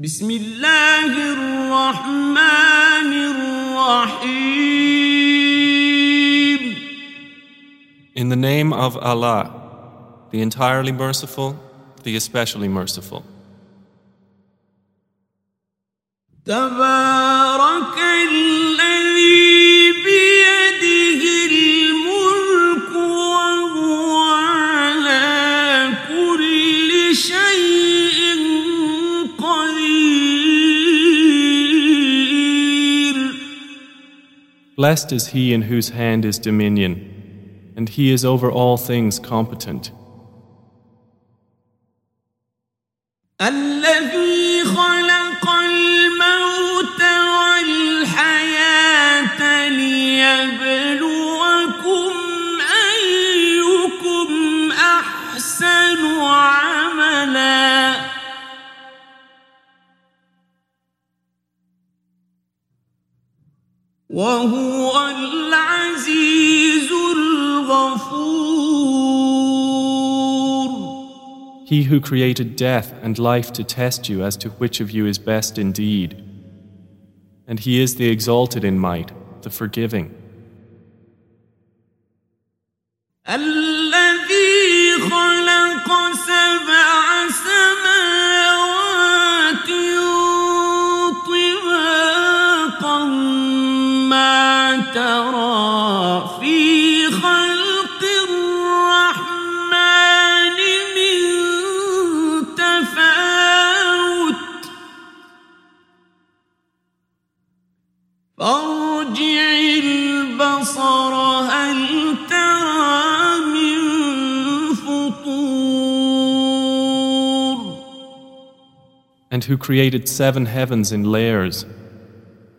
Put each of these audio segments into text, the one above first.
بسم الله الرحمن الرحيم In the name of Allah, the entirely merciful, the especially merciful. تبارك الذي Blessed is he in whose hand is dominion, and he is over all things competent. He who created death and life to test you as to which of you is best indeed. And he is the exalted in might, the forgiving. الذي خلق سبع And who created seven heavens in layers.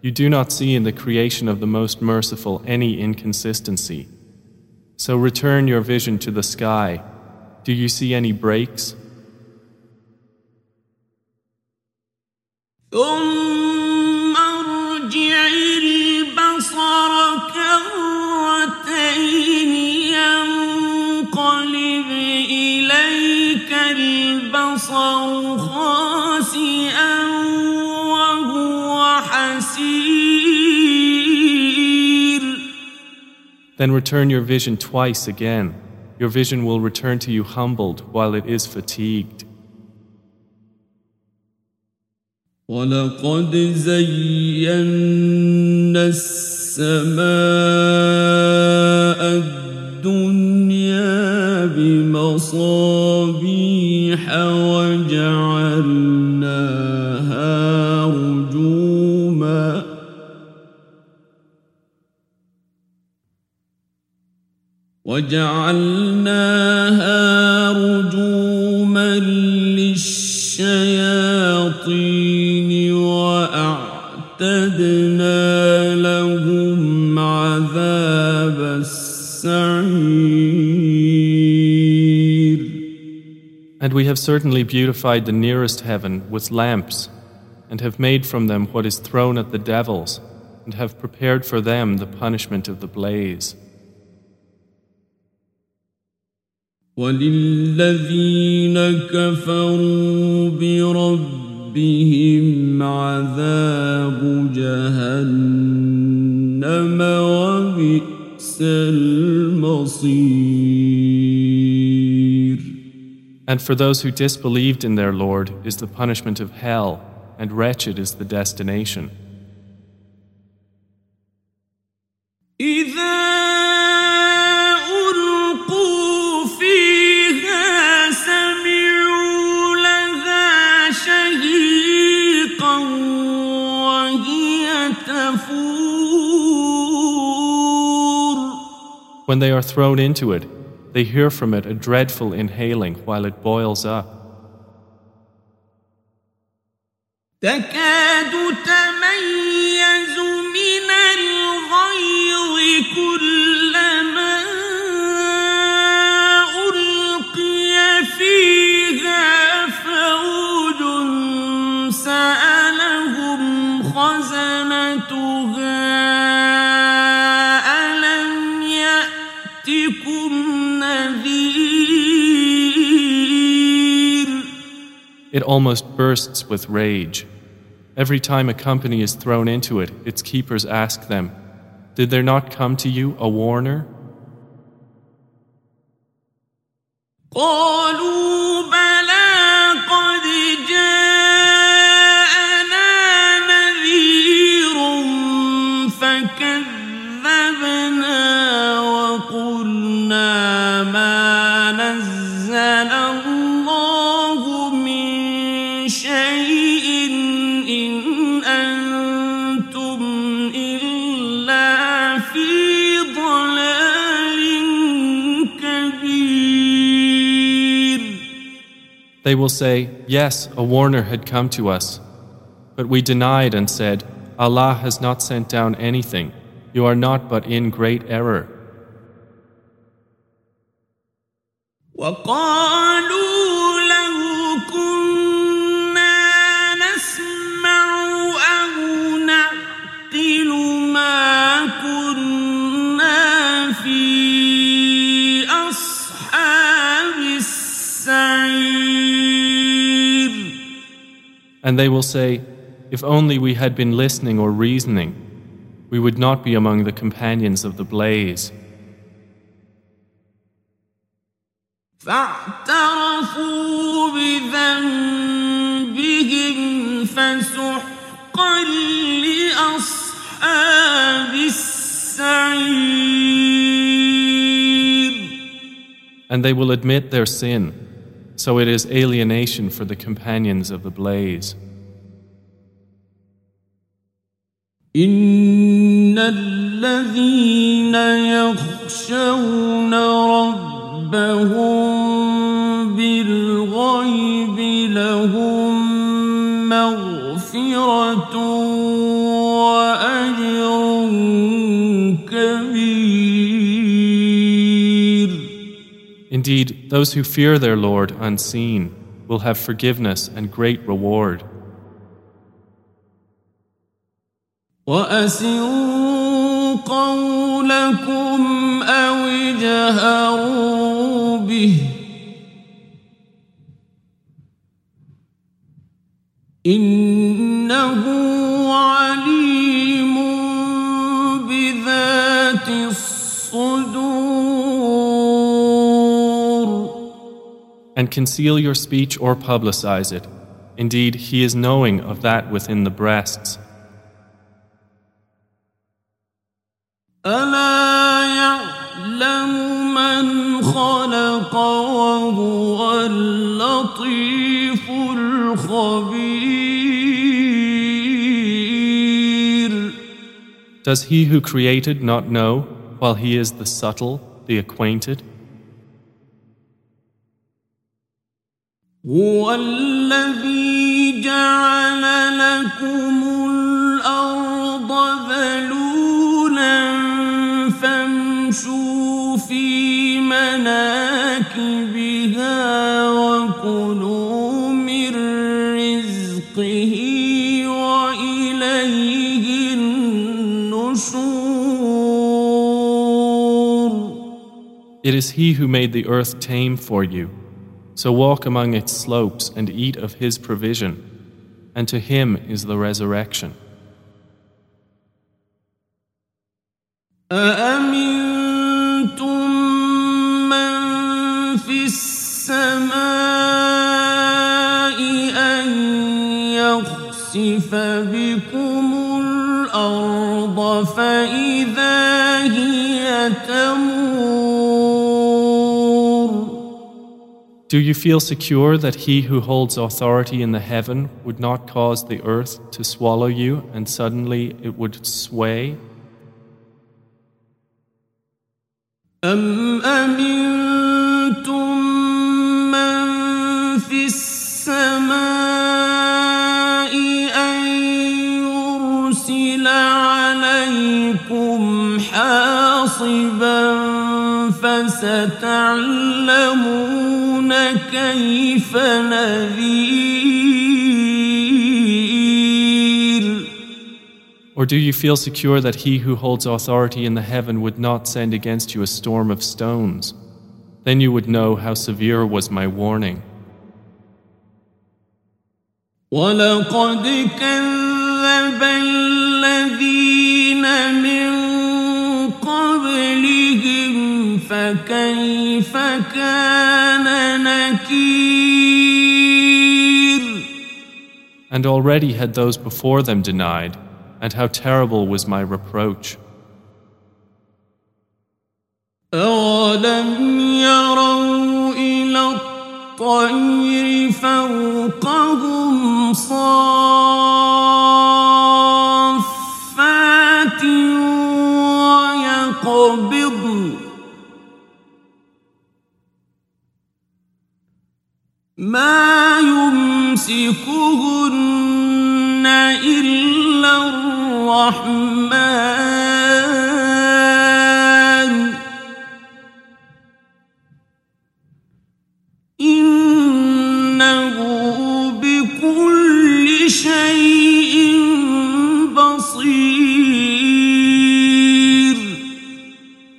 You do not see in the creation of the Most Merciful any inconsistency. So return your vision to the sky. Do you see any breaks? ثم ارجع البصر Then return your vision twice again. Your vision will return to you humbled while it is fatigued. ولقد زينا السماء وجعلناها رجوما للشياطين واعتدنا لهم عذاب السعير And we have certainly beautified the nearest heaven with lamps, and have made from them what is thrown at the devils, and have prepared for them the punishment of the blaze. وللذين كفروا بربهم عذاب جهنم وبئس المصير And for those who disbelieved in their Lord is the punishment of hell, and wretched is the destination. When they are thrown into it, they hear from it a dreadful inhaling while it boils up. Almost bursts with rage. Every time a company is thrown into it, its keepers ask them, Did there not come to you a warner? They will say, Yes, a warner had come to us. But we denied and said, Allah has not sent down anything. You are not but in great error. And they will say, If only we had been listening or reasoning, we would not be among the companions of the blaze. فاعترفوا بذنبهم فسحقا لأصحاب السعير And they will admit their sin, so it is alienation for the companions of the blaze. إن الذين يخشون ربهم بالغيب لهم مغفرة وأجر كبير Indeed, those who fear their Lord unseen will have forgiveness and great reward. وأسروا قولكم أو اجهروا به إنه and conceal your speech or publicize it. Indeed, He is knowing of that within the breasts. Does he who created not know, while he is the subtle, the acquainted? هو الذي جعل لكم الأرض ذلولا فامشوا في مناكبها وكلوا من رزقه وإليه النشور It is He who made the earth tame for you. So walk among its slopes and eat of His provision, and to Him is the resurrection. أأمنتم من في السماء أن يخسف بكم الأرض فإذا هي تمور Do you feel secure that He who holds authority in the heaven would not cause the earth to swallow you and suddenly it would sway? أم أمنتم من في السماء أن يرسل عليكم حاصبا فستعلمون كيف نذير Or do you feel secure that He who holds authority in the heaven would not send against you a storm of stones? Then you would know how severe was my warning. ولقد كذب فكيف كان نكير And already had those before them denied, and how terrible was my reproach. أولم يروا إلى الطير فوقهم صافات ما يمسكهن إلا الرحمن إنه بكل شيء بصير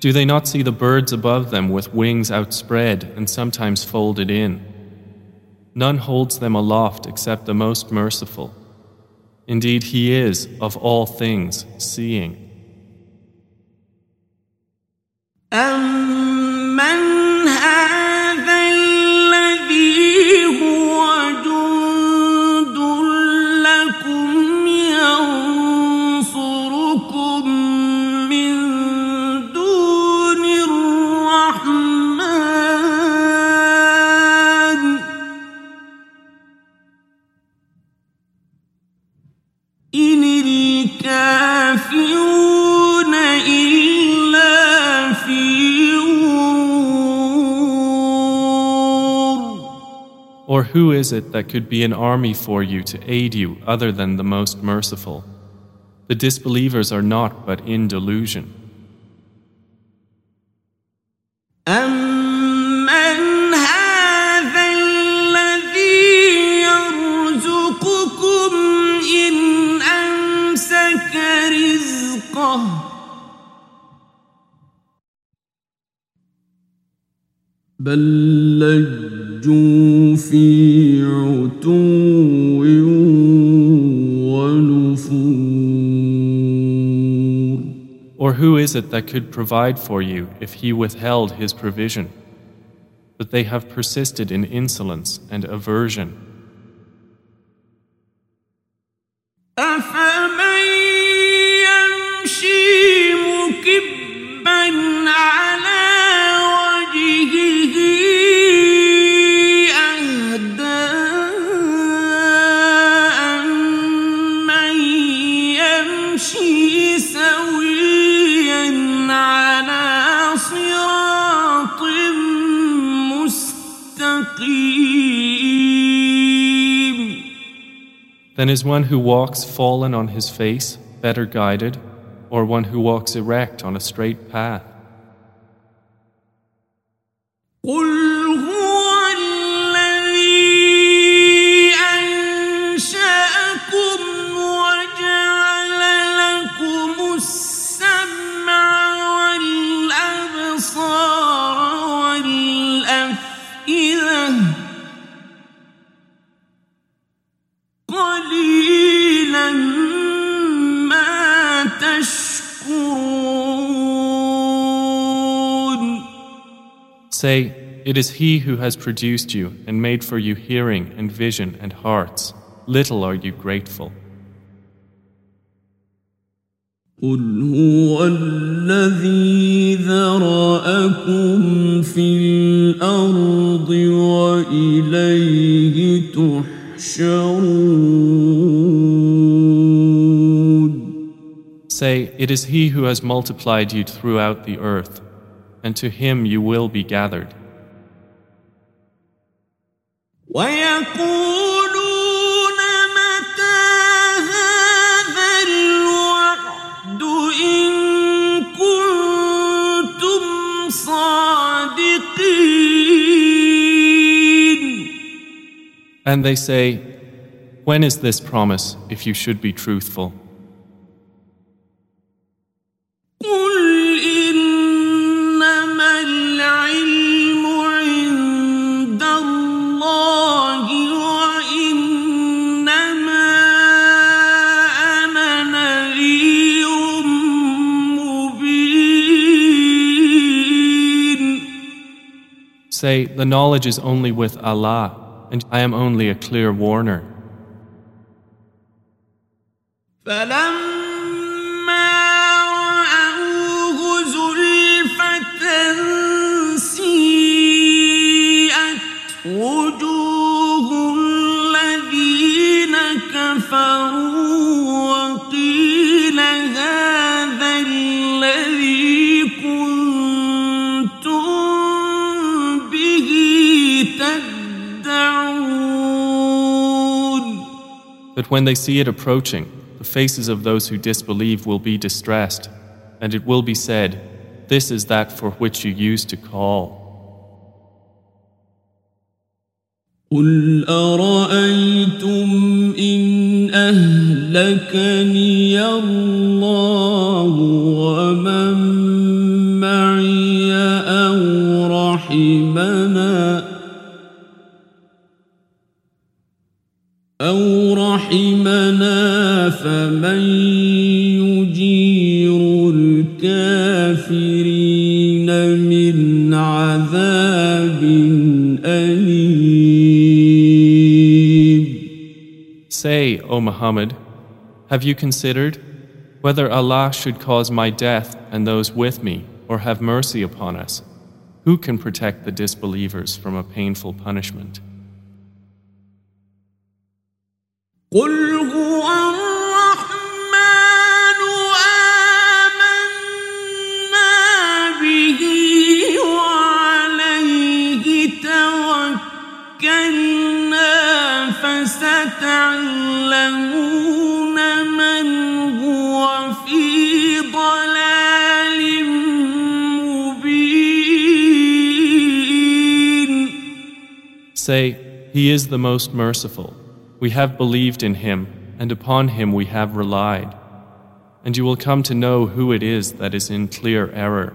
Do they not see the birds above them with wings outspread and sometimes folded in? None holds them aloft except the most merciful. Indeed, He is, of all things, seeing. الكافرون إلا في غرور Or who is it that could be an army for you to aid you other than the most merciful? The disbelievers are not but in delusion. بل لجوا في عتو ونفور Or who is it that could provide for you if he withheld his provision? But they have persisted in insolence and aversion. Then is one who walks fallen on his face better guided, or one who walks erect on a straight path? Say, It is He who has produced you and made for you hearing and vision and hearts. Little are you grateful. قل هو الذي ذرأكم في الأرض وإليه تحشرون Say, It is He who has multiplied you throughout the earth, and to him you will be gathered. And they say, When is this promise if you should be truthful? Say, the knowledge is only with Allah, and I am only a clear warner. But when they see it approaching, the faces of those who disbelieve will be distressed, and it will be said, This is that for which you used to call. قل أرأيتم إن أهلكني الله ومن فمن يجير الكافرين من عذاب أليم Say, O Muhammad, have you considered whether Allah should cause my death and those with me, or have mercy upon us? Who can protect the disbelievers from a painful punishment? قل Say, He is the most merciful. We have believed in Him, and upon Him we have relied. And you will come to know who it is that is in clear error.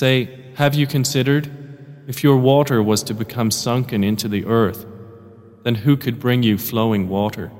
Say, Have you considered? If your water was to become sunken into the earth, then who could bring you flowing water?